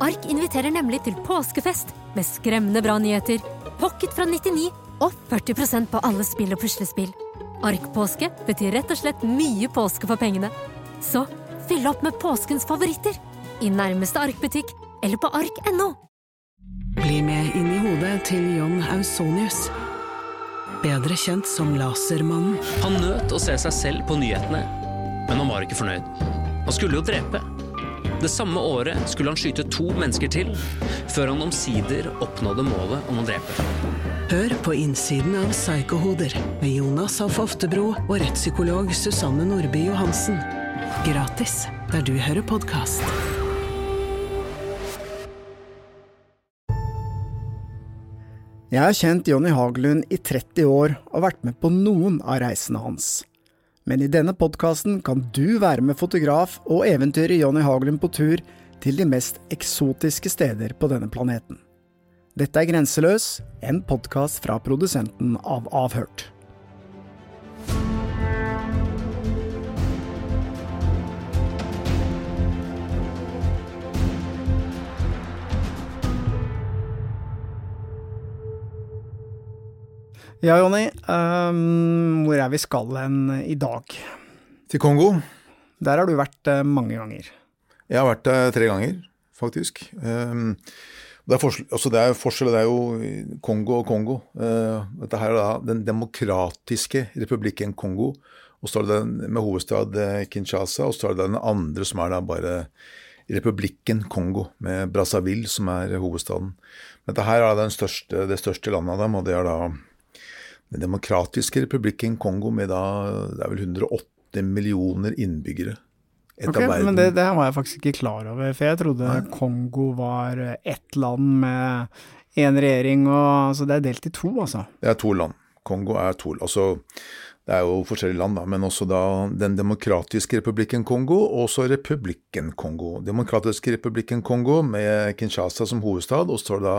Ark inviterer nemlig til påskefest med skremmende bra nyheter, pocket fra 99 og 40% på alle spill og puslespill. Ark-påske betyr rett og slett mye påske for pengene. Så fyll opp med påskens favoritter i nærmeste Ark-butikk eller på ark.no. Bli med inn i hodet til John Ausonius. Bedre kjent som Lasermannen. Han nøt å se seg selv på nyhetene, men han var ikke fornøyd. Han skulle jo drepe. Det samme året skulle han skyte to mennesker til, før han omsider oppnådde målet om å drepe. Hør på innsiden av Psykohoder med Jonas Alf Oftebro og rettspsykolog Susanne Nordby Johansen. Gratis der du hører podkast. Jeg har kjent Jonny Hagelund i 30 år og vært med på noen av reisene hans. Men i denne podkasten kan du være med fotograf og eventyrer Jonny Hagelund på tur til de mest eksotiske steder på denne planeten. Dette er Grenseløs, en podkast fra produsenten av Avhørt. Ja, Jonny. Um, hvor er vi skal hen i dag? Til Kongo. Der har du vært uh, mange ganger. Jeg har vært der tre ganger, faktisk. Um, det, er forskjell, altså det er forskjell, det er jo Kongo og Kongo. Uh, dette her er da Den demokratiske republikken Kongo. Og så er det den med hovedstad Kinshasa, og så er det den andre som er da bare republikken Kongo, med Brazzaville som er hovedstaden. Men dette her er største, det største landet av dem, og det er da den demokratiske republikken Kongo med da det er vel 108 millioner innbyggere. Et ok, Men det, det, var jeg faktisk ikke klar over, for jeg trodde Nei. Kongo var ett land med én regjering, og altså det er delt i to, altså? Det er to land. Kongo er to Altså, det er jo forskjellige land, da, men også da Den demokratiske republikken Kongo, og også republikken Kongo. Demokratiske republikken Kongo med Kinshasa som hovedstad, og så er det da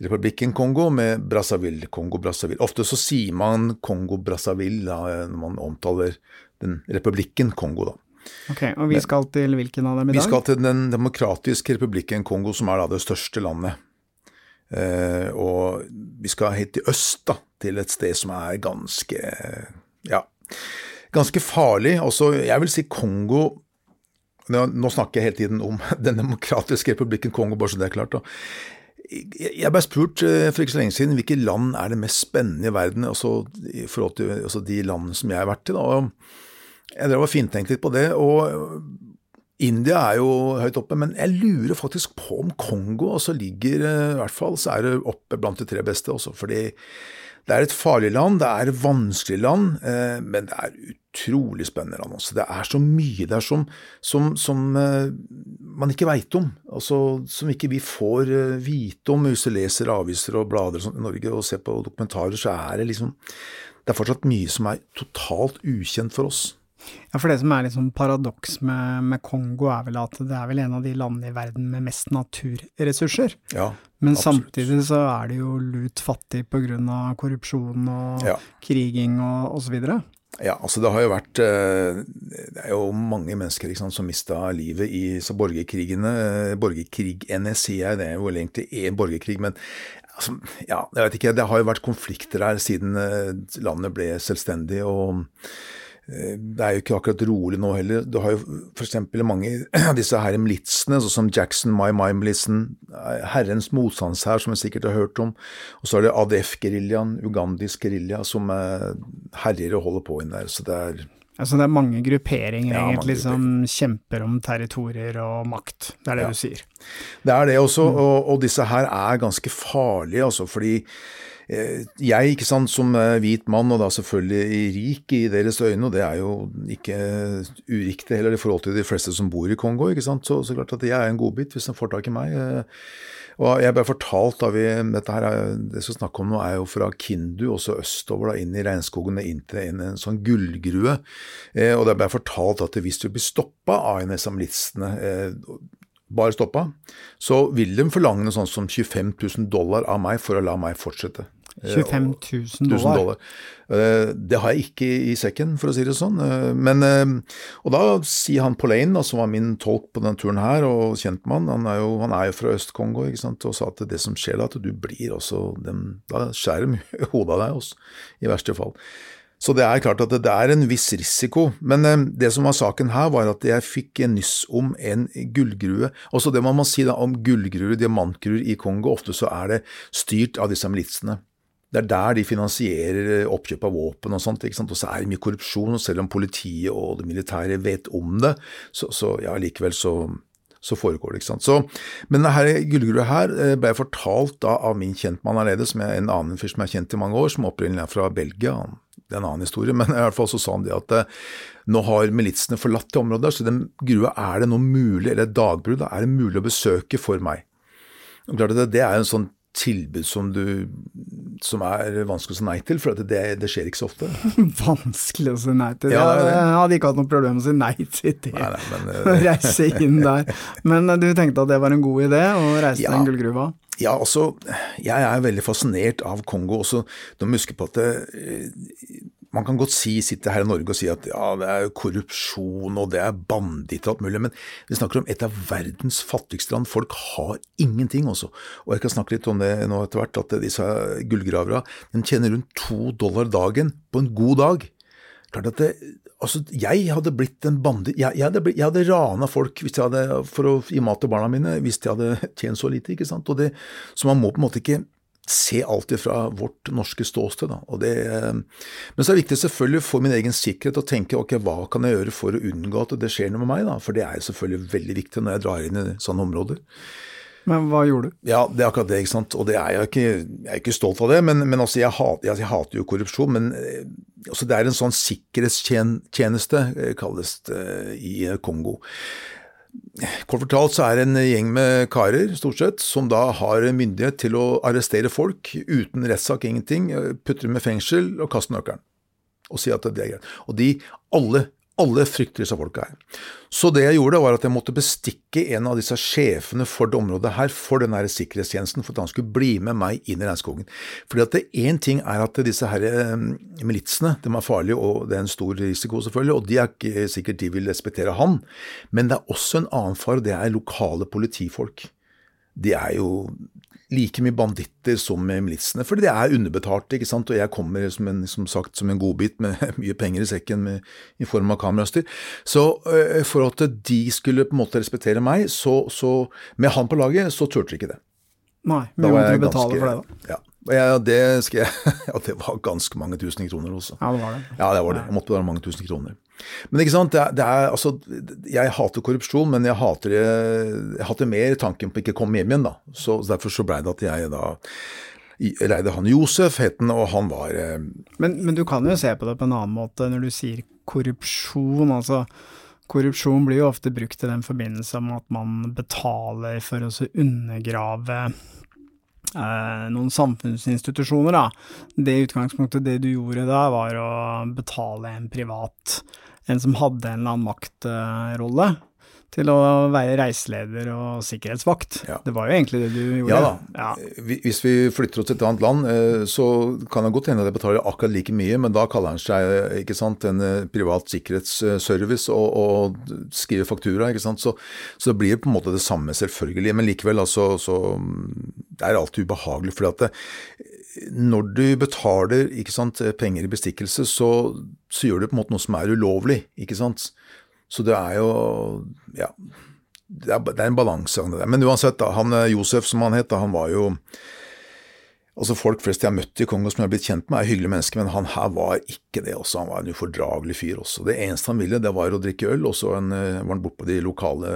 republikken Kongo med Brazzaville, Kongo-Brazzaville. Ofte så sier man Kongo-Brazzaville når man omtaler den republikken Kongo, da. Ok, Og vi skal til hvilken av dem i dag? Vi skal til Den demokratiske republikken Kongo, som er da det største landet. Eh, og vi skal helt til øst, da, til et sted som er ganske ja, ganske farlig. Også, jeg vil si Kongo Nå snakker jeg hele tiden om Den demokratiske republikken Kongo, bare så det er klart. da. Jeg ble spurt eh, for ikke så lenge siden hvilke land er det mest spennende i verden altså, i forhold til altså, de landene som jeg har vært i. Da. Jeg drev og fintenkte litt på det. og India er jo høyt oppe, men jeg lurer faktisk på om Kongo også ligger eh, I hvert fall så er det oppe blant de tre beste også, fordi det er et farlig land, det er et vanskelig land, eh, men det er utrolig spennende land også. Det er så mye der som, som, som eh, man ikke veit om, altså, som ikke vi får eh, vite om hvis vi leser aviser og blader i Norge og ser på dokumentarer, så er det liksom Det er fortsatt mye som er totalt ukjent for oss. Ja, for det som er litt sånn paradoks med, med, Kongo, er vel at det er vel en av de landene i verden med mest naturressurser. Ja, Men absolutt. samtidig så er det jo lut fattig pga. korrupsjon og ja. kriging og osv. Ja, altså det har jo vært eh, Det er jo mange mennesker sant, som mista livet i borgerkrigene. Eh, borgerkrigene, sier jeg, det er jo egentlig en borgerkrig, men altså, ja, jeg vet ikke. Det har jo vært konflikter her siden eh, landet ble selvstendig. og det er jo ikke akkurat rolig nå heller. Du har jo f.eks. mange av disse her militsene, sånn som Jackson My My-militsen, Herrens motstandshær, som jeg sikkert har hørt om. Og så er det ADF-geriljaen, ugandisk gerilja, som eh, herjer og holder på inn der. Så det er Altså det er mange grupperinger ja, egentlig mange grupperinger. som kjemper om territorier og makt, det er det ja. du sier? Det er det også, mm. og, og, disse her er ganske farlige, altså fordi jeg, ikke sant, som hvit mann, og da selvfølgelig rik i deres øyne, og det er jo ikke uriktig heller i forhold til de fleste som bor i Kongo, ikke sant, så, så klart at jeg er en godbit hvis de får tak i meg. Og jeg ble fortalt da vi, dette her, Det som snakker om nå, er jo fra Kindu, også østover, da, inn i regnskogene, inn til en, en sånn gullgrue. Eh, og det ble fortalt at hvis du blir stoppa av en av eh, bare stoppa, så vil de forlange noe sånt som 25 000 dollar av meg for å la meg fortsette. 25 000 dollar. dollar. Eh, det har jeg ikke i sekken, for å si det sånn. Eh, men, eh, og da sier han Polaine, som var min tolk på denne turen her, og kjentmann, han er jo, han er jo fra Øst-Kongo, og sa at det som skjer da, at du blir også dem, Da skjærer de hodet av deg, også, i verste fall. Så det er klart at det er en viss risiko. Men det som var saken her, var at jeg fikk nyss om en gullgrue. Også det man må si da om gullgruer, diamantgruer i Kongo, ofte så er det styrt av disse militsene. Det er der de finansierer eh, oppkjøp av våpen og sånt. Og så er det mye korrupsjon, og selv om politiet og det militære vet om det, så, så ja, likevel så, så, foregår det. ikke sant? Så, men denne gullgruva her eh, ble fortalt da av min kjentmann her som er en annen fyr som har kjent i mange år, som opprinnelig er fra Belgia. Det er en annen historie, men i hvert fall så sa han det at eh, nå har militsene forlatt det området, så den grua er det nå mulig, eller dagbrudd, er det mulig å besøke for meg. Og Klart at Det er en sånn tilbud som du som er vanskelig å si nei til, for det, det, skjer ikke så ofte. vanskelig å si nei til? Ja, det, jeg hadde ikke hatt noe problem med å si nei til det. Nei, nei, men, å reise inn der. Men uh, du tenkte at det var en god idé, å reise ja, til den gullgruva? Ja, altså, jeg er veldig fascinert av Kongo. også. Du må huske på at det, uh, man kan godt si, sitte her i Norge og si at ja, det er korrupsjon og det er banditt og alt mulig, men vi snakker om et av verdens fattigste land. Folk har ingenting også. Og jeg kan snakke litt om det nå etter hvert, at disse gullgraverne de tjener rundt to dollar dagen på en god dag. Klart at det, altså, Jeg hadde blitt en banditt. Jeg, jeg, hadde, hadde rana folk hadde, for å gi mat til barna mine hvis de hadde tjent så lite. ikke sant? Det, Så man må på en måte ikke se alt fra vårt norske ståsted. Det, eh, men så er det viktig selvfølgelig for min egen sikkerhet å tenke ok, hva kan jeg gjøre for å unngå at det skjer noe med meg, da? for det er selvfølgelig veldig viktig når jeg drar inn i sånne områder. Men hva gjorde du? Ja, Det er akkurat det. ikke sant? Og det er jeg ikke, jeg er ikke stolt av det. Men, men altså, jeg, hat, jeg, jeg, hater jo korrupsjon. Men eh, altså, det er en sånn sikkerhetstjeneste, eh, kalles det, i Kongo. Kort fortalt så er det en gjeng med karer, stort sett, som da har myndighet til å arrestere folk uten rettssak, ingenting, putte dem i fengsel og kaste nøkkelen. Og si at det er greit. Og de, alle alle frykter disse folka her. Så det jeg gjorde, var at jeg måtte bestikke en av disse sjefene for det området her, for den her sikkerhetstjenesten, for at han skulle bli med meg inn i regnskogen. Fordi at Én ting er at disse her eh, militsene de er farlige, og det er en stor risiko, selvfølgelig, og de er ikke sikkert de vil respektere han. Men det er også en annen fare, det er lokale politifolk. De er jo like mye banditter som militsene, fordi de er underbetalte. ikke sant? Og jeg kommer som en, som sagt, som en godbit med mye penger i sekken med, i form av kamerastyr. Så øh, for at de skulle på en måte respektere meg, så, så med han på laget, så turte de ikke det. Nei, men måtte du betale for det, da? Ja. Ja, det, jeg, ja, det var ganske mange tusen kroner også. Ja, det var det. Ja, det var det. Jeg måtte være mange tusen kroner. Men ikke sant, det er, det er, altså, jeg hater korrupsjon, men jeg hater, jeg hater mer tanken på ikke å komme hjem igjen. da. Så Derfor så blei det at jeg da leide han Josef, het han, og han var eh... men, men, du kan jo se på det på en annen måte når du sier korrupsjon. altså Korrupsjon blir jo ofte brukt i den forbindelse med at man betaler for å undergrave noen samfunnsinstitusjoner, da. Det utgangspunktet, det du gjorde da, var å betale en privat en som hadde en eller annen maktrolle, til å være reiseleder og sikkerhetsvakt. Ja. Det var jo egentlig det du gjorde. Ja da. Ja. Hvis vi flytter oss til et annet land, eh, så kan det godt hende at jeg betaler akkurat like mye, men da kaller han seg ikke sant, en eh, privat sikkerhetsservice og, og skriver faktura. ikke sant? Så, så, det blir på en måte det samme, selvfølgelig. Men likevel, altså, så det er alltid ubehagelig. fordi at det, når du betaler ikke sant, penger i bestikkelse, så, så, gjør du på en måte noe som er ulovlig. ikke sant? Så det er jo Ja. Det er, det er en balansegang, det der. Men uansett, da, han eh, Josef, som han het, han var jo Altså Folk flest jeg har møtt i Kongo som jeg har blitt kjent med, er hyggelige mennesker, men han her var ikke det også. Han var en ufordragelig fyr også. Det eneste han ville, det var å drikke øl, og så eh, var han bortpå de lokale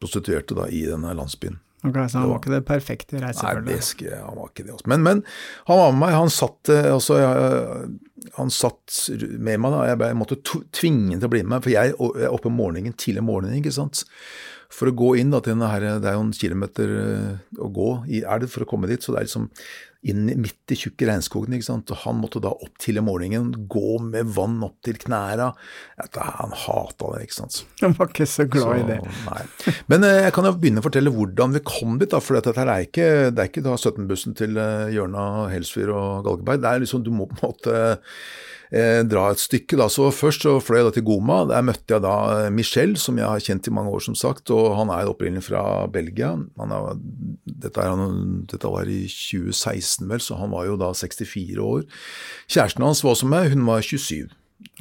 prostituerte da, i denne landsbyen. Ok, Så han var ikke det perfekte Nei, reisefølget? det skal, han var ikke det. Også. Men, men han var med meg. Han satt, eh, altså, jeg, han satt med meg. da, Jeg, jeg måtte tvinge ham til å bli med meg, for jeg jeg er oppe om morgenen, tidlig om morgenen. ikke sant? For å gå inn da, til denne her, Det er jo en kilometer eh, å gå i elv for å komme dit, så det er liksom inn midt i tjukke regnskogen. ikke sant? Og Han måtte da opp til om morgenen, gå med vann opp til knæra. Dette, han hata det, ikke sant. Han var ikke så glad i det. Nei. Men eh, jeg kan jo begynne å fortelle hvordan vi kom dit. da, for dette er ikke, det er ikke da 17-bussen til eh, Jørna, Helsfyr og Galgeberg. Det er liksom, Du må på en måte eh, dra et stykke. da, så Først så fløy jeg da til Goma. Der møtte jeg da eh, Michel, som jeg har kjent i mange år, som sagt. og Han er opprinnelig fra Belgia. Er, dette, er, han- dette var i 2016, vel, så han var jo da 64 år. Kjæresten hans var også med, hun var 27.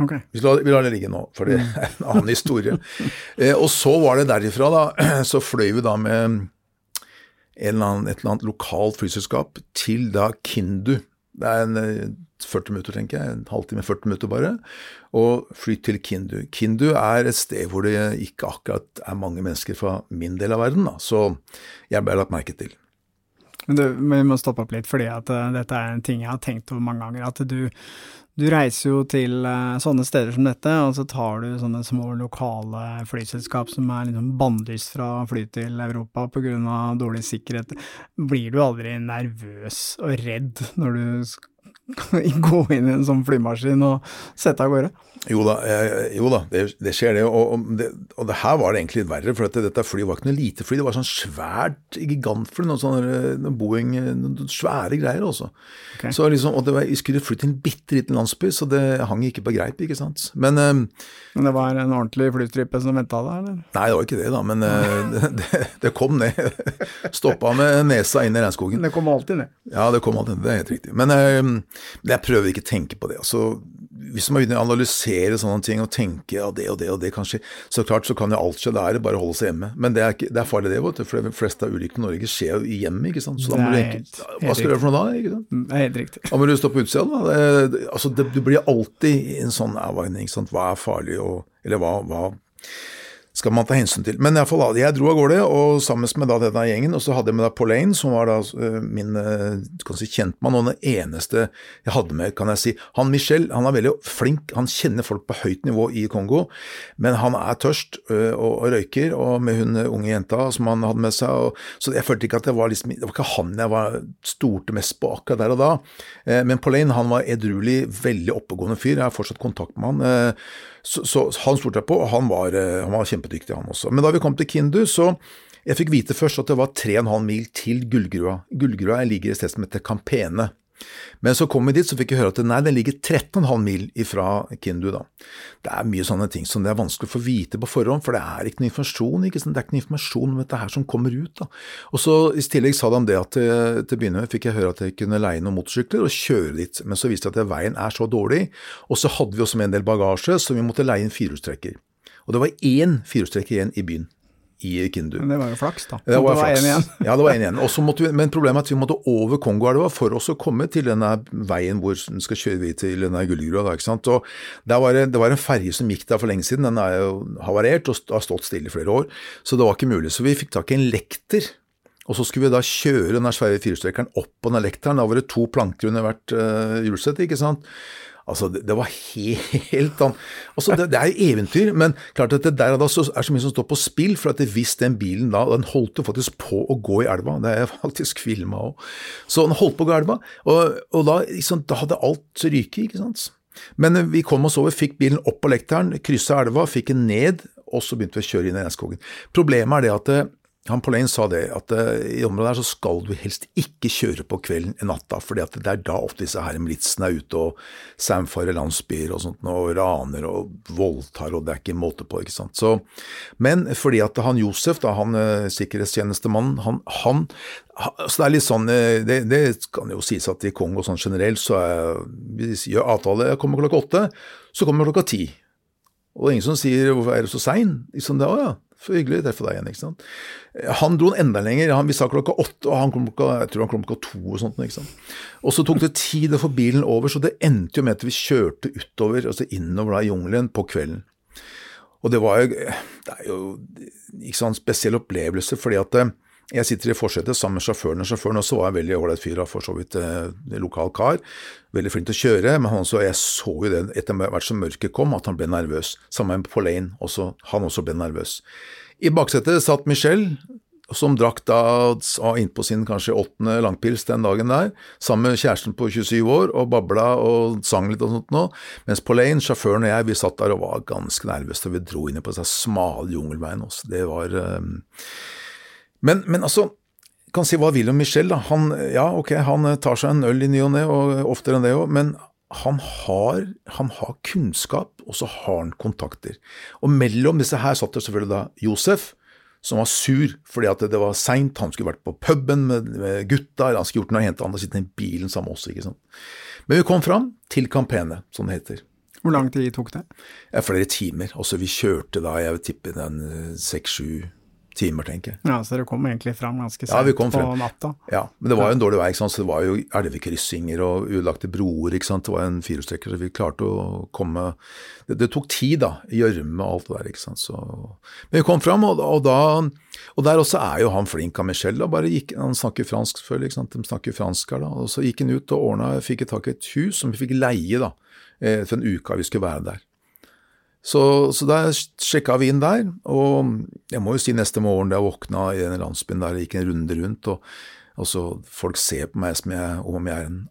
Okay. Vi lar, vi lar det ligge nå, for det er en annen historie. Eh, og så var det derifra, da, så fløy vi da med en eller annen, et eller annet lokalt flyselskap til da Kindu. Det er en eh, 40 minutter, tenker jeg, en halvtime, 40 minutter bare, og fly til Kindu. Kindu er et sted hvor det ikke akkurat er mange mennesker fra min del av verden, da, så jeg ble lagt merke til. Men, du, vi må stoppe opp litt, fordi at eh, dette er en ting jeg har tenkt over mange ganger. At du, du reiser jo til eh, sånne steder som dette, og så tar du sånne små lokale flyselskap som er liksom bannlyst fra å fly til Europa pga. dårlig sikkerhet. Blir du aldri nervøs og redd når du skal gå inn i en sånn flymaskin og sette av gårde? Jo da, eh, jo da det, det skjer det. Og, og, det. og det her var det egentlig verre, for at dette flyet var ikke noe lite fly. Det var sånn svært gigantfly, noen sånne noen Boeing, noen svære greier også. Okay. Så liksom, og det var, vi skulle flytte til en bitte liten landsby, så det hang ikke på greip, ikke sant. Men eh, Men det var en ordentlig flystripe som venta deg, eller? Nei, det var ikke det, da. Men eh, det, det, det kom ned. Stoppa med nesa inn i regnskogen. Det kom alltid ned. Ja, det kom alltid ned. det er helt riktig. Men eh, jeg prøver ikke å tenke på det. Altså, hvis man begynner å analysere sånne ting og tenke ja, det og det og det kanskje, så klart så kan jo alt skje. Det er bare å holde seg hjemme. Men det er, ikke, det er farlig det, vet du. For de fleste av ulykkene i Norge skjer jo i hjemmet, ikke sant. Så da må du helt- Hva skal du gjøre for noe da? ikke sant? Mm, Det er helt riktig. Da må du stå på utsida, da. Det, altså, det, du blir alltid i en sånn avveining. Hva er farlig, og, eller hva, hva skal man ta hensyn til. Men i alle fall, da, jeg dro av gårde, og sammen med da denne gjengen, og så hadde jeg med da Pauline, som var da eh, min eh, si, kjentmann, og den eneste jeg hadde med, kan jeg si. Han Michel han er veldig flink, han kjenner folk på høyt nivå i Kongo, men han er tørst og, og røyker, og med hun unge jenta som han hadde med seg, og, så jeg følte ikke at det var liksom, det var ikke han jeg var stolte mest på akkurat der og da. Eh, Men Pauline han var edruelig, veldig oppegående fyr, jeg har fortsatt kontakt med han. Så, så han stolte jeg på, og han var, eh, han var kjempedyktig, han også. Men da vi kom til Kindu, så jeg fikk vite først at det var 3,5 mil til Gullgrua. Gullgrua ligger i stedet som heter Campene. Men så kom vi dit, så fikk jeg høre at nei, den ligger 13,5 mil ifra Kindu. da. Det er mye sånne ting som det er vanskelig å få vite på forhånd, for det er ikke noe informasjon ikke sant? Det er ikke noe informasjon om dette her som kommer ut. da. Og så I tillegg sa de det at til, til å begynne med fikk jeg høre at jeg kunne leie noen motorsykler og kjøre dit, men så viste det at veien er så dårlig, og så hadde vi også med en del bagasje, så vi måtte leie en firehjulstrekker. Og det var én firehjulstrekker igjen i byen, i Kindu. Men det var jo flaks, da. Det var, en flaks. igjen. ja, det var en igjen. Vi, men problemet er at vi måtte over Kongoelva for oss å komme til denne veien hvor den skal kjøre vi til denne? Og der var det, det var en ferge som gikk der for lenge siden. Den er jo havarert og har stått stille i flere år, så det var ikke mulig. Så vi fikk tak i en lekter. Og så skulle vi da kjøre den svære firestrekeren opp på den lekteren. Da var det to planker under hvert uh, hjulsett, ikke sant. Altså, det, det var helt an... Altså, det, det er jo eventyr, men klart at det der da så er så mye som står på spill, for at hvis den bilen da Den holdt jo faktisk på å gå i elva, det er faktisk filma òg. Så den holdt på å gå i elva, og, og da, liksom, da hadde alt ryket, ikke sant. Men vi kom oss over, fikk bilen opp på lekteren, kryssa elva, fikk den ned, og så begynte vi å kjøre inn i regnskogen. Problemet er det at han Pauline sa det, at uh, i området her så skal du helst ikke kjøre på kvelden i natta, for det er da ofte disse her militsene er ute og samfarer landsbyer og sånt, og raner og voldtar, og det er ikke måte på, ikke sant. Så, men fordi at han Josef, da, han uh, sikkerhetstjenestemannen, han, han så det er litt sånn, uh, det, det kan jo sies at i Kongo sånn generelt, så er, vi gjør avtale, jeg kommer klokka åtte, så kommer jeg klokka ti. Og det er ingen som sier 'hvorfor er du så sein?' Liksom det, å ja, så hyggelig å treffe deg igjen. ikke sant? Han dro enda lenger. Han, vi sa klokka åtte, og han kom klokka, jeg tror han kom klokka to. Og sånt, ikke sant? Og så tok det tid å få bilen over, så det endte jo med at vi kjørte utover, altså innover da i jungelen på kvelden. Og det var jo, det er jo ikke sånn spesiell opplevelse, fordi at eh, Jeg sitter i forsetet sammen med sjåføren. og Sjåføren også var en veldig ålreit fyr, for så vidt eh, lokal kar. Veldig flink til å kjøre, men han også, jeg så jo det etter hvert som mørket kom, at han ble nervøs. Sammen med Pauline, også, han også ble nervøs. I baksetet satt Michelle, som drakk da innpå sin kanskje åttende langpils den dagen der, sammen med kjæresten på 27 år, og babla og sang litt og sånt nå, mens Pauline, sjåføren og jeg, vi satt der og var ganske nervøse, og vi dro inn på disse smale jungelveiene også. Det var um men, men altså, kan si hva vil om Michel, da. Han, ja, ok, han tar seg en øl i ny og ne, og oftere enn det òg, men han har, han har, kunnskap, og så har han kontakter. Og mellom disse her satt det selvfølgelig da Josef, som var sur fordi at det var seint, han skulle vært på puben med, med gutta, han skulle gjort noe han hadde sittet i bilen sammen med oss, ikke sant. Men vi kom fram til Campene, som det heter. Hvor lang tid tok det? Ja, flere timer. Altså, vi kjørte da, jeg vil tippe den seks-sju timer, tenker jeg. Ja, Så dere kom egentlig fram ganske sent ja, på natta? Ja, men det var jo en dårlig vei, ikke sant? så det var jo elvekryssinger og ødelagte broer. ikke sant? Det var en firehjulstrekker, så vi klarte å komme Det, det tok tid, da. Gjørme og alt det der. ikke sant? Så... Men vi kom fram, og, og, da Og der også er jo han flink av Michel. da, bare gikk, Han snakker fransk før, ikke sant? de snakker fransk her da. og Så gikk han ut og ordna, fikk tak i et hus som vi fikk leie da, eh, for en uke vi skulle være der. Så, så da sjekka vi inn der, og jeg må jo si neste morgen da jeg våkna i den landsbyen der, gikk en runde rundt, og, og så folk ser på meg som, jeg, om jeg er en,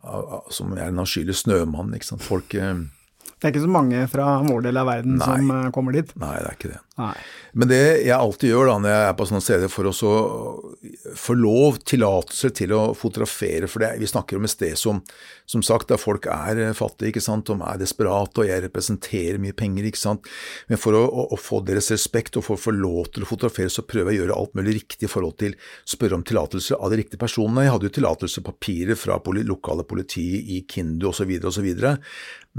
som jeg er en avskyelig snømann. ikke sant. Folk eh, det er ikke så mange fra vår del av verden Nei. som eh, kommer dit? Nei, det er ikke det. Nei. Men det jeg alltid gjør da når jeg er på sånne steder, for å få lov, tillatelse til å fotografere For det, vi snakker om et sted som som sagt, der folk er eh, fattige, ikke sant, de er desperate, og jeg representerer mye penger, ikke sant. Men for å, å, å få deres respekt og for å få lov til å fotografere, så prøver jeg å gjøre alt mulig riktig i forhold til spørre om tillatelse av de riktige personene. Jeg hadde jo tillatelsepapirer fra poli, lokale politi i Kindu osv. osv.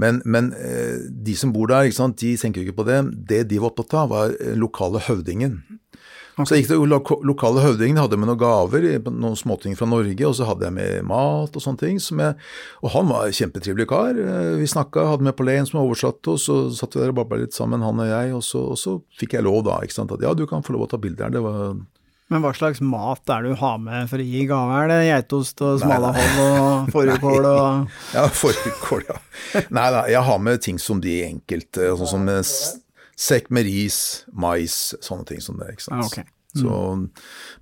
Men, men eh, de som bor der, de tenker jo ikke på det. Det de var opptatt av, var eh, lokale høvdingen. Okay. Så gikk det lokale høvdingen hadde med noen gaver, noen småting fra Norge, og så hadde jeg med mat og sånne ting. Jeg, og han var en kjempetrivelig kar. Eh, vi snakka, hadde med Pauline som oversatte, og så satt vi der og babla litt sammen, han og jeg, og så, og så, fikk jeg lov da, ikke sant, at ja, du kan få lov å ta bilder her. Det var men hva slags mat er det du har med for å gi gave? Er det geitost og smalahove og fårikål og Ja, fårikål, ja. Nei da, jeg har med ting som de enkelte, sånn som sekk med ris, mais, sånne ting som det. ikke sant? Ah, okay. Mm. Så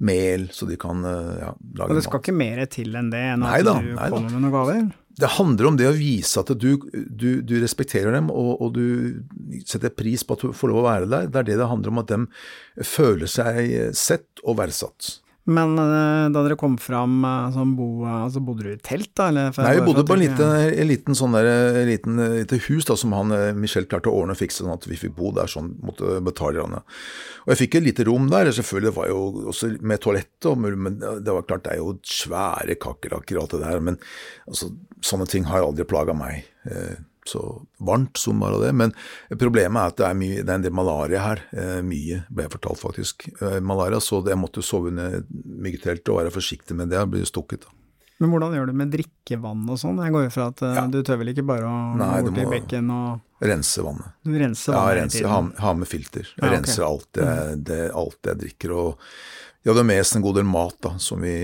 mel, så de kan ja, lage mat. Og det skal mat. ikke mer til enn det, enn at neida, du kommer med noen gaver? Det handler om det å vise at du, du, du respekterer dem, og, og, du setter pris på at du får lov å være der. Det er det det handler om, at de føler seg sett og verdsatt. Men uh, da dere kom fram, uh, bo, uh, altså bodde du i telt, da? Eller, Nei, vi bodde på en liten, en liten sånn der, en liten, lite hus da, som han Michel klarte å ordne og fikse, sånn at vi fikk bo der sånn måtte betale. Og jeg fikk et lite rom der, selvfølgelig det var jo også med toalett, og, men det var klart det er jo svære kakerlakker og alt det der, men altså, sånne ting har aldri plaga meg. Eh, så varmt som bare det. Men problemet er at det er, mye, det er en del malaria her. Eh, mye, ble jeg fortalt faktisk. Eh, malaria, Så jeg måtte sove under myggeteltet og være forsiktig med det. Jeg blir stukket. da. Men hvordan gjør du med drikkevann og sånn? Jeg går jo fra at eh, ja. du tør vel ikke bare å Nei, gå bort i bekken og Rense vannet. Du renser vannet ja, renser, ha, ha, med filter. Jeg ja, okay. renser alt, det, mm. det, alt jeg drikker. og vi hadde med oss en god del mat, da, som vi,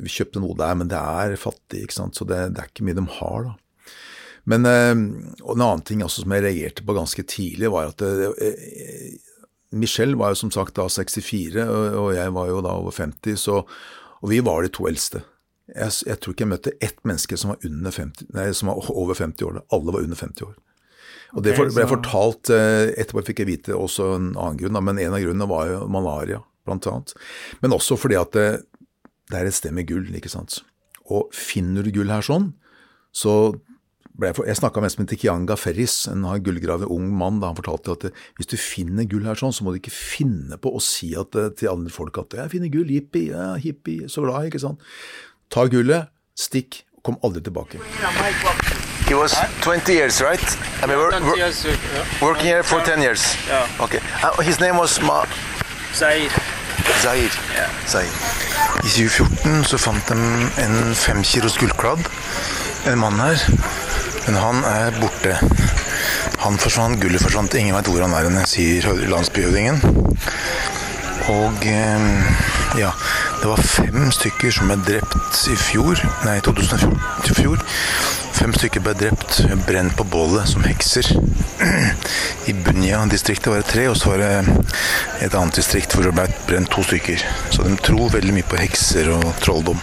vi kjøpte noe der, men det er fattig, ikke sant? så det, det er ikke mye de har. da. Men eh, og En annen ting også som jeg reagerte på ganske tidlig, var at eh, Michelle var jo som sagt da 64, og jeg var jo da over 50, så, og vi var de to eldste. Jeg, jeg, tror ikke jeg møtte ett menneske som var, 50, nei, som var over 50 år. Alle var under 50 år. Og Det ble fortalt eh, Etterpå fikk jeg vite også en annen grunn, men en av grunnene var jo malaria, blant annet. Men også fordi at det, det er et sted med gull, ikke sant. Og finner du gull her sånn, så jeg, jeg snakka mest med Tikianga Ferris, en gullgraver ung mann. da Han fortalte at hvis du finner gull her sånn, så må du ikke finne på å si at, eh, til andre folk at 'jeg finner gull, jippi, ja, hippie, så glad', ikke sant. Ta gullet, stikk, kom aldri tilbake. He was 20 years, right? I mean, we're, we're working here for 10 years. Okay. Uh, his name was Ma... Zaid. Zaid. Zaid. I 2014 så fant de en fem kilos gullkladd. En mann her men han er borte. Han forsvant, gullet forsvant. Ingen veit hvor han er hen, sier landsbyhøvdingen. Og eh, ja, Det var fem stykker som ble drept i fjor, nei 2014 i fjor. Fem stykker ble drept, brent på bålet som hekser. I Bunya-distriktet var det tre, og så var det et annet distrikt hvor det ble brent to stykker. Så de tror veldig mye på hekser og trolldom.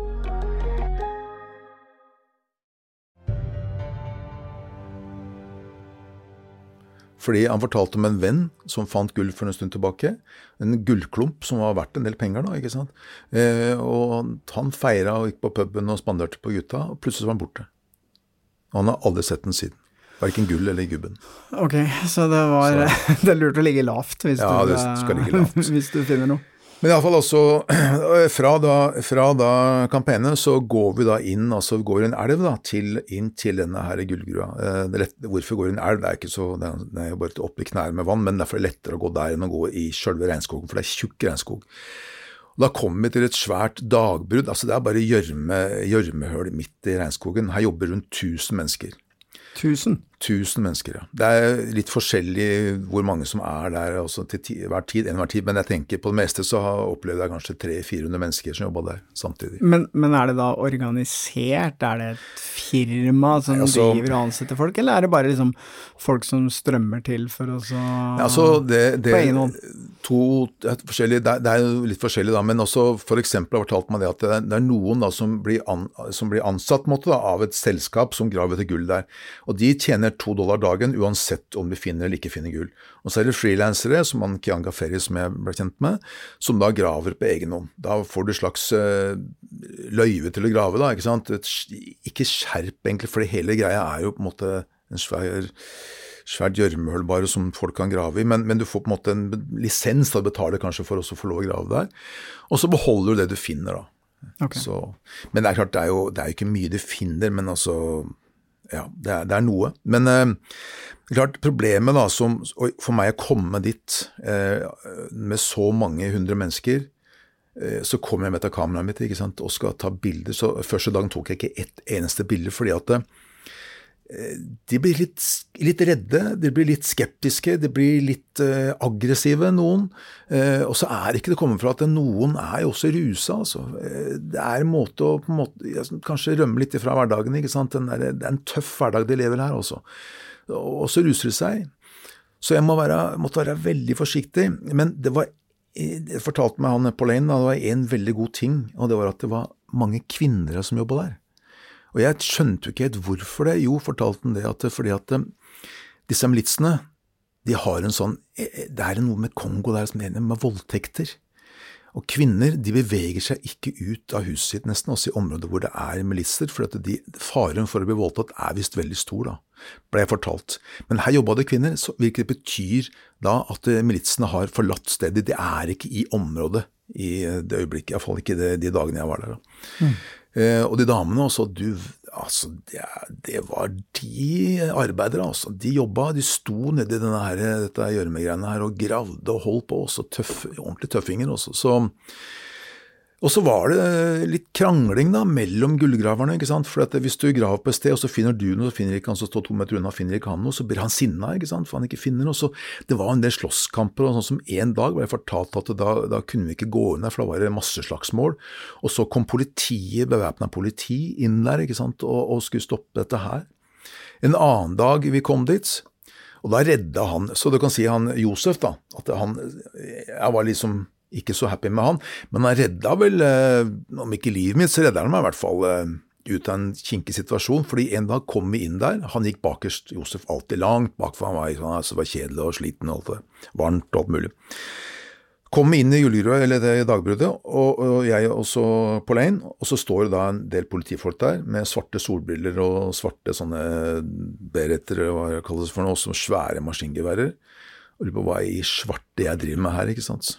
Fordi han fortalte om en venn som fant gull for en stund tilbake. En gullklump som var verdt en del penger, da. ikke sant? Eh, og han feira og gikk på puben og spanderte på gutta, og plutselig var han borte. Og han har aldri sett den siden. Verken gull eller gubben. Ok, så det var Det er lurt å ligge lavt hvis, Ja, du, det skal ligge lavt. hvis du finner noe. Men iallfall altså fra da, fra da Campene så går vi da inn, altså vi går en elv da, til, inn til denne her gullgrua. Eh, hvorfor går en elv? Det er ikke så, det er, jo bare opp i knærne med vann, men derfor er det lettere å gå der enn å gå i sjølve regnskogen, for det er tjukk regnskog. Og Da kommer vi til et svært dagbrudd. altså Det er bare gjørme, gjørmehull midt i regnskogen. Her jobber rundt 1000 mennesker. Tusen. 1000 mennesker, ja. Det er litt forskjellig hvor mange som er der altså til ti, hver tid, enhver tid, men jeg tenker på det meste så har opplevd jeg kanskje 300-400 mennesker som jobba der samtidig. Men, men er det da organisert? Er det et firma som Nei, altså- driver og ansetter folk, eller er det bare liksom folk som strømmer til for å så altså det, det, På egen hånd. to, det, er det, er, jo litt forskjellig, da, men også eksempel har fortalt meg det at det er, det er noen da, som, blir an, som blir ansatt måte, da, av et selskap som graver etter gull der. Og de tjener to dollar dagen uansett om de finner eller ikke finner gull. Og så er det frilansere, som han Kianga Ferry som jeg ble kjent med, som da graver på egen hånd. Da får du slags uh, løyve til å grave, da, ikke sant. Et, ikke skjerp, egentlig, for det hele greia er jo på en måte en svær svært gjørmehull bare som folk kan grave i, men, men du får på en måte en lisens da du betaler kanskje for å få lov å grave der. Og så beholder du det du finner, da. Okay. Så, men det er klart, det er jo, det er jo ikke mye du finner, men altså Ja, det er, det er noe. Men eh, klart, problemet da, som for meg å komme dit eh, med så mange hundre mennesker eh, så kommer jeg med kameraet mitt ikke sant, og skal ta bilder. Så Første dagen tok jeg ikke ett eneste bilde, fordi at eh, de blir litt, litt redde, de blir litt skeptiske, de blir litt eh, aggressive, noen. Eh, og så er ikke det kommet fra at noen er jo også rusa, altså. Eh, det er en måte å på en måte, kanskje rømme litt ifra hverdagen, ikke sant. Der, det er en tøff hverdag de lever her også. Og så ruser de seg. Så jeg må være, måtte være veldig forsiktig. Men det var det fortalte meg han Pauline, det var en veldig god ting, og det var at det var mange kvinner som jobba der. Og jeg skjønte jo ikke helt hvorfor det. Jo, fortalte han det at fordi at eh, disse militsene, de har en sånn eh, Det er noe med Kongo der som er med voldtekter. Og kvinner de beveger seg ikke ut av huset sitt nesten, også i områder hvor det er militser, for de, faren for å bli voldtatt er visst veldig stor, da, ble jeg fortalt. Men her jobba det kvinner, så hvilket betyr da at eh, militsene har forlatt stedet. De er ikke i området i eh, det øyeblikket, iallfall ikke de, dagene jeg var der. da. Eh, og de damene også, du, altså, det, det var de arbeidere, altså. De jobba, de sto nedi denne her, dette gjørmegreiene her og gravde og holdt på, også tøff, ordentlig tøffinger også. Så, og så var det litt krangling da, mellom gullgraverne. ikke sant? For at hvis du graver på et sted, og så finner du noe, så finner ikke han som står to meter unna, finner ikke han noe, så blir han sinna ikke sant? for han ikke finner noe. Så det var en del slåsskamper, og sånn som en dag ble jeg fortalt at da, da kunne vi ikke gå inn der, for da var det masseslagsmål. Og så kom politiet, bevæpna politi inn der ikke sant? Og, og skulle stoppe dette her. En annen dag vi kom dit, og da redda han Så du kan si han Josef, da, at han Jeg var liksom ikke så happy med han, men han redda vel, eh, om ikke livet mitt, så redda han meg i hvert fall eh, ut av en kinkig situasjon, fordi en dag kom vi inn der, han gikk bakerst, Josef alltid langt bak, for han var, han altså, var kjedelig og sliten og alt det, varmt og alt mulig. Kom inn i julegrua, eller det dagbruddet, og, og jeg også på Lane, og så står det da en del politifolk der med svarte solbriller og svarte sånne beretter, hva det kalles for noe, også svære maskingeværer. Lurer på hva i svarte jeg driver med her, ikke sant.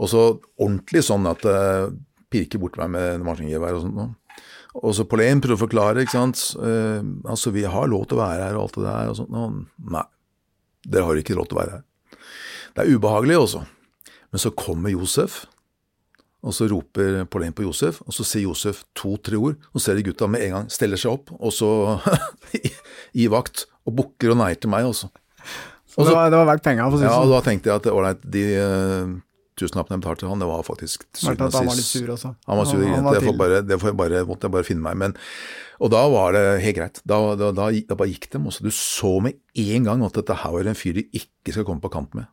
Og så ordentlig sånn at uh, pirker bort meg med maskingevær og sånt noe. Og så Pollen prøver å forklare, ikke sant. Uh, altså, vi har lov til å være her og alt det der og sånt noe. Nei, dere har ikke lov til å være her. Det er ubehagelig også. Men så kommer Josef, og så roper Pollen på Josef, og så sier Josef to-tre ord, og så ser de gutta med en gang steller seg opp, og så i vakt, og bukker og neier til meg også. Så det var, det var verdt penga, det Ja, sånn. og da tenkte jeg at ålreit, de tusenlappene jeg betalte han, det var faktisk til syvende at han var litt sur også. Han var sur, Han- han var Det, får bare, det får jeg bare, måtte jeg bare finne meg. Men, og da var det helt greit. Da, da, da, da bare gikk dem. Også. Du så med en gang at dette her var en fyr de ikke skal komme på kant med.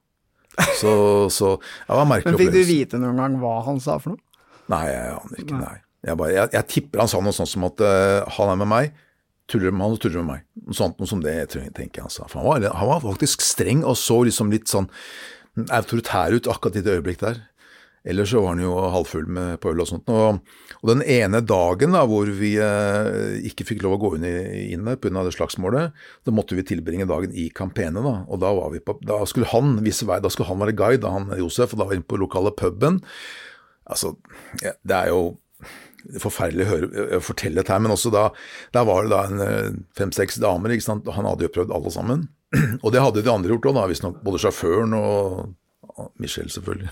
Så, så det var en merkelig Men fikk du vite noen gang hva han sa for noe? Nei, jeg aner ikke. Nei. Jeg, bare, jeg, jeg tipper han sa noe sånt som at uh, han er med meg, tuller med han og tuller med meg. Noe sånt noe som det, tenker jeg han sa. For han var, han var faktisk streng og så liksom litt sånn autoritær ut akkurat i det øyeblikk der. Ellers så var han jo halvfull med på øl og sånt. Og, og den ene dagen da, hvor vi eh, ikke fikk lov å gå inn, i, inn der pga. det slagsmålet, da måtte vi tilbringe dagen i Campene. Da og da, på, da skulle han vise vei, da skulle han være guide, han Josef, og da var vi inne på lokale puben. Altså, ja, det er jo forferdelig å høre, å fortelle dette her, men også da, der var det da eh, fem-seks damer, ikke sant, han hadde jo prøvd alle sammen. Og det hadde de andre gjort òg, visstnok både sjåføren og Michelle, selvfølgelig.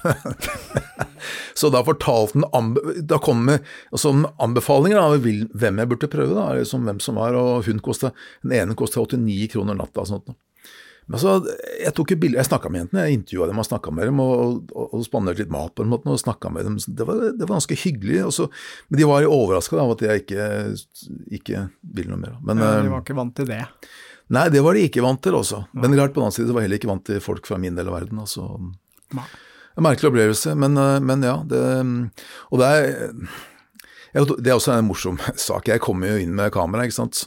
så da fortalte han Da kom med altså, anbefalinger av hvem jeg burde prøve, da, liksom hvem som var, og hun kostet, Den ene kosta 89 kroner natta og sånt. Men så, Jeg tok jo bilder, jeg snakka med jentene, jeg intervjua dem og snakka med dem, og, og, og spanderte litt mat på måte, og snakka med dem. Det var, det var ganske hyggelig. Og så, men de var overraska av at jeg ikke, ikke ville noe mer. Men, Ja, de eh, var ikke vant til det. Nei, det var de ikke vant til også. Men klart på den annen side var jeg heller ikke vant til folk fra min del av verden. Altså. Nei. En merkelig opplevelse, men, eh, men ja. Det, og det er, det er også en morsom sak. Jeg kommer jo inn med kamera, ikke sant.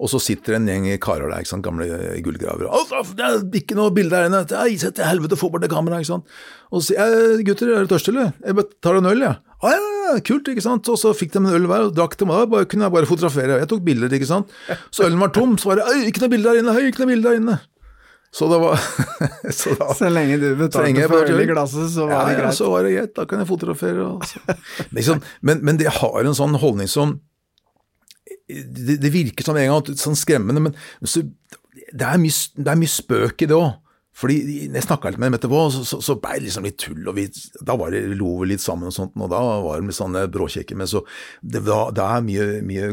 Og så sitter en gjeng karer der, ikke sant? gamle gullgravere. «Å, Det er ikke noe bilde her inne! Nei, Sett til helvete, få bort det kameraet! ikke sant? Og så sier jeg gutter, er dere tørste, eller? Jeg tar en øl, jeg. Ja. «Å, ja, ja, kult, ikke sant. Og så fikk de en øl hver og drakk dem, og da bare, kunne jeg bare fotografere. Jeg tok bilder, ikke sant. Så ølen var tom, så var det «Øy, ikke noe bilde der inne, ikke noe bilde der inne. Så det var så, da, Så lenge du betalte for øl i glasset, så var ja, det Ja, greit. så var det greit, da kan jeg fotografere. og så. Liksom, men, men det har en sånn holdning som det, det virker som en gang sånn skremmende, men så, det, er mye, det er mye spøk i det òg. Fordi jeg snakka litt med dem etterpå, så, så, så ble det liksom litt tull, og vi, da var det, lo vi litt sammen og sånt, og da var de litt sånne bråkjekke. Men så det, det er mye, mye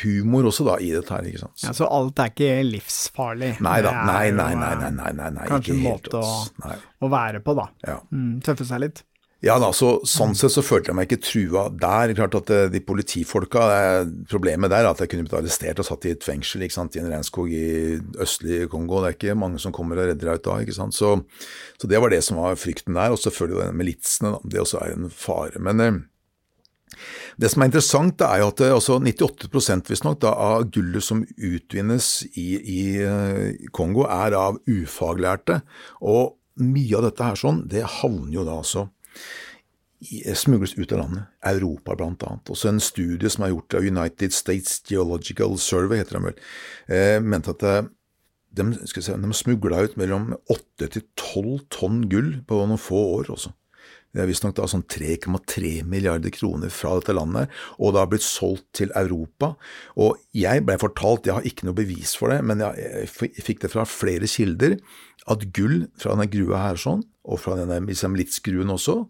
humor også da i dette her, ikke sant. Ja, så alt er ikke livsfarlig. Nei da, nei, nei, nei, eh, nei, nei, nei, nei Kanskje ikke en måte å. Å være på, da. Ja. Mm, tøffe seg litt. Ja da, så, sånn sett så følte jeg meg ikke trua der. Klart at eh, de politifolka, eh, Problemet der er at jeg kunne blitt arrestert og satt i et fengsel ikke sant, i en regnskog i østlig Kongo. Det er ikke mange som kommer og redder deg ut da. ikke sant, Så, så det var det som var frykten der. Og selvfølgelig militsene, da. Det også er en fare. Men eh, det som er interessant, er jo at eh, altså 98 visstnok av gullet som utvinnes i, i eh, Kongo, er av ufaglærte. Og mye av dette her sånn, det havner jo da altså smugles ut av landet. Europa blant annet. Også en studie som er gjort av United States Geological Survey, heter den vel, eh, mente at eh, de, vi de smugla ut mellom 8 til 12 tonn gull på noen få år også. Det er visstnok sånn 3,3 milliarder kroner fra dette landet, og det har blitt solgt til Europa. Og jeg ble fortalt, jeg har ikke noe bevis for det, men jeg fikk det fra flere kilder, at gull fra denne grua her sånn, og fra denne Militsgruen også,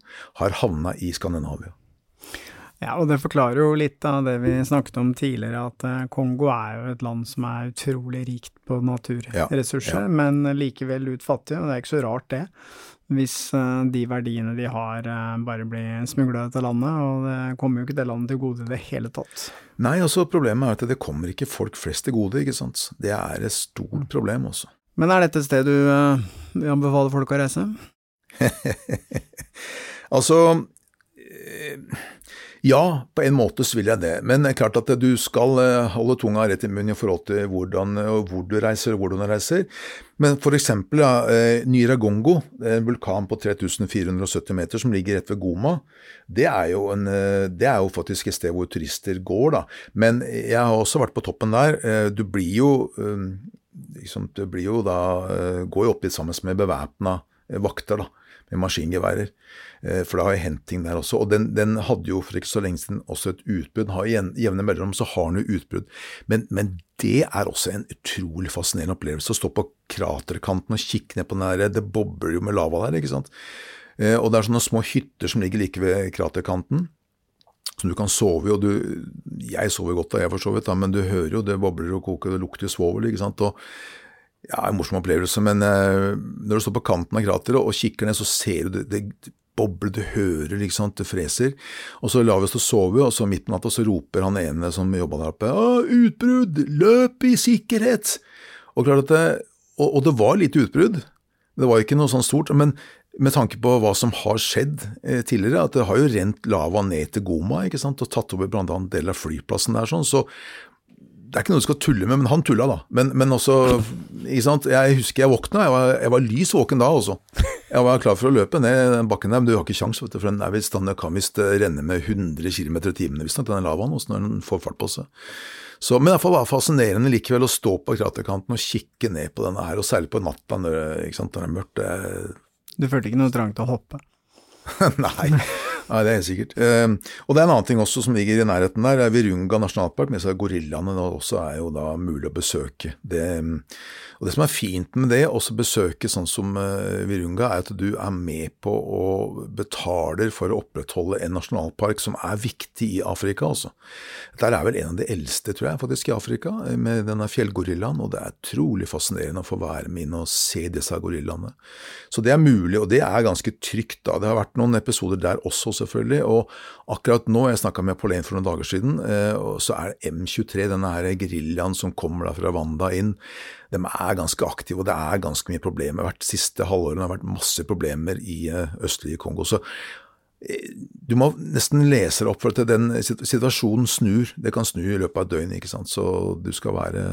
har havna i Skandinavia. Ja, og det forklarer jo litt av det vi snakket om tidligere, at eh, Kongo er jo et land som er utrolig rikt på naturressurser, Ja, ja. men likevel utfattig, og det er ikke så rart det. Hvis eh, de verdiene de har eh, bare blir smugla ut av landet, og det kommer jo ikke det landet til gode i det hele tatt. Nei, altså problemet er at det kommer ikke folk flest til gode, ikke sant. Det er et stort problem også. Men er dette et sted du uh, anbefaler folk å reise? Altså eh, Ja, på en måte så vil jeg det. Men det er klart at du skal eh, holde tunga rett i munnen i forhold til hvordan, hvor du reiser og hvordan du reiser. Men for eksempel ja, eh, Nyragongo, en vulkan på 3470 meter som ligger rett ved Goma, det er, en, eh, det er jo faktisk et sted hvor turister går, da. Men jeg har også vært på toppen der. Eh, Du blir jo eh, liksom, det blir jo da eh, Går jo opp litt sammen med bevæpna vakter, da, med maskingeværer. Eh, For det har jo hendt ting der også. Og den, den hadde jo for ikke så lenge siden også et utbrudd. Har jevn- jevne mellomrom så har den jo utbrudd. Men, men det er også en utrolig fascinerende opplevelse. Å stå på kraterkanten og kikke ned på den der Det bobler jo med lava der, ikke sant. Eh, Og det er sånne små hytter som ligger like ved kraterkanten. Som du kan sove i, og du Jeg sover godt da, jeg for så vidt, da, men du hører jo det bobler og koker, det lukter svovel, ikke sant. og ja, en morsom opplevelse, men eh, når du står på kanten av krateret og kikker ned, så ser du det, det boble, du hører, liksom, det freser. Og så lar vi oss til å sove, og så midt på natta roper han ene som jobba der oppe, «Å, utbrudd! Løp i sikkerhet! Og klart at det, og, og det var lite utbrudd. Det var ikke noe sånn stort, men med tanke på hva som har skjedd eh, tidligere, at det har jo rent lava ned til Goma ikke sant, og tatt over blant annet deler av flyplassen der, sånn, så det er ikke noe du skal tulle med, men han tulla da. Men, men også, ikke sant, jeg husker jeg våkna, jeg var, jeg var lys våken da også. Jeg var klar for å løpe ned den bakken der, men du har ikke kjangs, for den, er visst, den kan visst eh, renne med 100 km i timen, visstnok, den lavaen, også når den får fart på seg. Så, men det var fascinerende likevel å stå på kraterkanten og kikke ned på denne her, og særlig på natta når, når det er mørkt. Det, Du følte ikke noe trang til å hoppe? Nei. Nei, det er helt sikkert. Eh, og det er en annen ting også som ligger i nærheten der. er Virunga nasjonalpark, med seg gorillaene da også er jo da mulig å besøke. Det, og det som er fint med det, også besøke sånn som eh, Virunga, er at du er med på og betaler for å opprettholde en nasjonalpark som er viktig i Afrika, altså. Dette er vel en av de eldste, tror jeg, faktisk i Afrika, eh, med denne fjellgorillaen, og det er utrolig fascinerende å få være med inn og se disse gorillaene. Så det er mulig, og det er ganske trygt da. Det har vært noen episoder der også, selvfølgelig, og akkurat nå, jeg snakka med Pauline for noen dager siden, eh, så er M23, denne her geriljaen som kommer da fra Rwanda inn, de er ganske aktive, og det er ganske mye problemer. Hvert siste halvåret har det vært masse problemer i eh, østlige Kongo. Så eh, du må nesten lese deg opp, for at den situasjonen snur. Det kan snu i løpet av et døgn, ikke sant. Så du skal være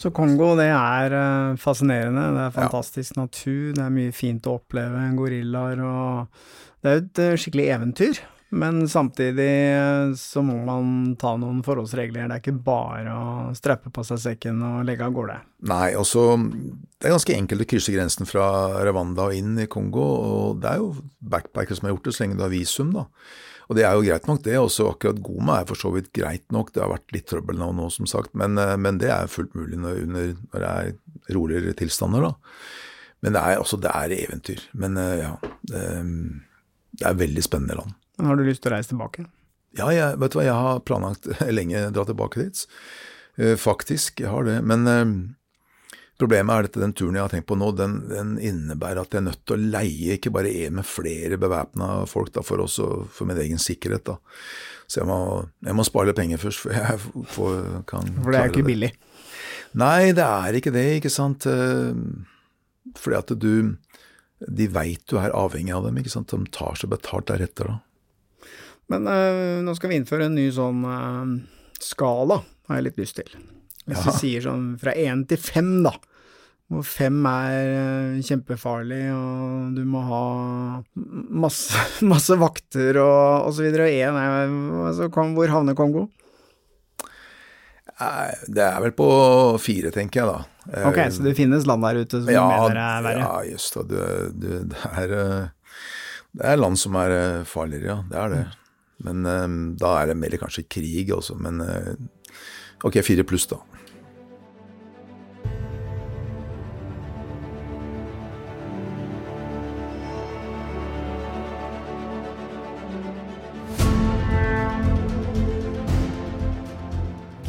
Så Kongo, det er fascinerende. Det er fantastisk natur, det er mye fint å oppleve. Gorillaer og Det er jo et eh, skikkelig eventyr. Men samtidig eh, så må man ta noen forholdsregler. Det er ikke bare å strappe på seg sekken og legge av gårde. Nei, også Det er ganske enkelt å krysse grensen fra Rwanda og inn i Kongo, og det er jo backpackere som har gjort det, så lenge du har visum, da. Og det er jo greit nok, det. Også akkurat Goma er for så vidt greit nok. Det har vært litt trøbbel nå, nå som sagt, men, eh, men det er fullt mulig når, under, når det er roligere tilstander, da. Men det er, altså, det er eventyr. Men ja, det, det er veldig spennende land. Men har du lyst til å reise tilbake? Ja, jeg, vet du hva, jeg har planlagt lenge å dra tilbake dit. Eh, faktisk, jeg har det. Men eh, problemet er at den turen jeg har tenkt på nå, den, den innebærer at jeg er nødt til å leie ikke bare én, men flere bevæpna folk da, for, også, for min egen sikkerhet. da. Så jeg må, jeg må spare litt penger først, for jeg får, kan For det er ikke billig. Nei, det er ikke det, ikke sant. Eh, Fordi at du De veit du er avhengig av dem, ikke sant. De tar seg betalt deretter, da. Men øh, nå skal vi innføre en ny sånn øh, skala, har jeg litt lyst til. Hvis Ja. vi sier sånn fra én til fem, da. Hvor fem er øh, kjempefarlig, og du må ha masse, masse vakter og, osv.. Og én er altså, kom, Hvor havner Kongo? Det er vel på fire, tenker jeg, da. Eh, Ok, så det finnes land der ute som ja, mener er verre? Ja, just det. Du, du, det, eh, det er land som er eh, farligere, ja. Det er det. Men eh, da er det mer kanskje krig også. Men ok, fire pluss, da.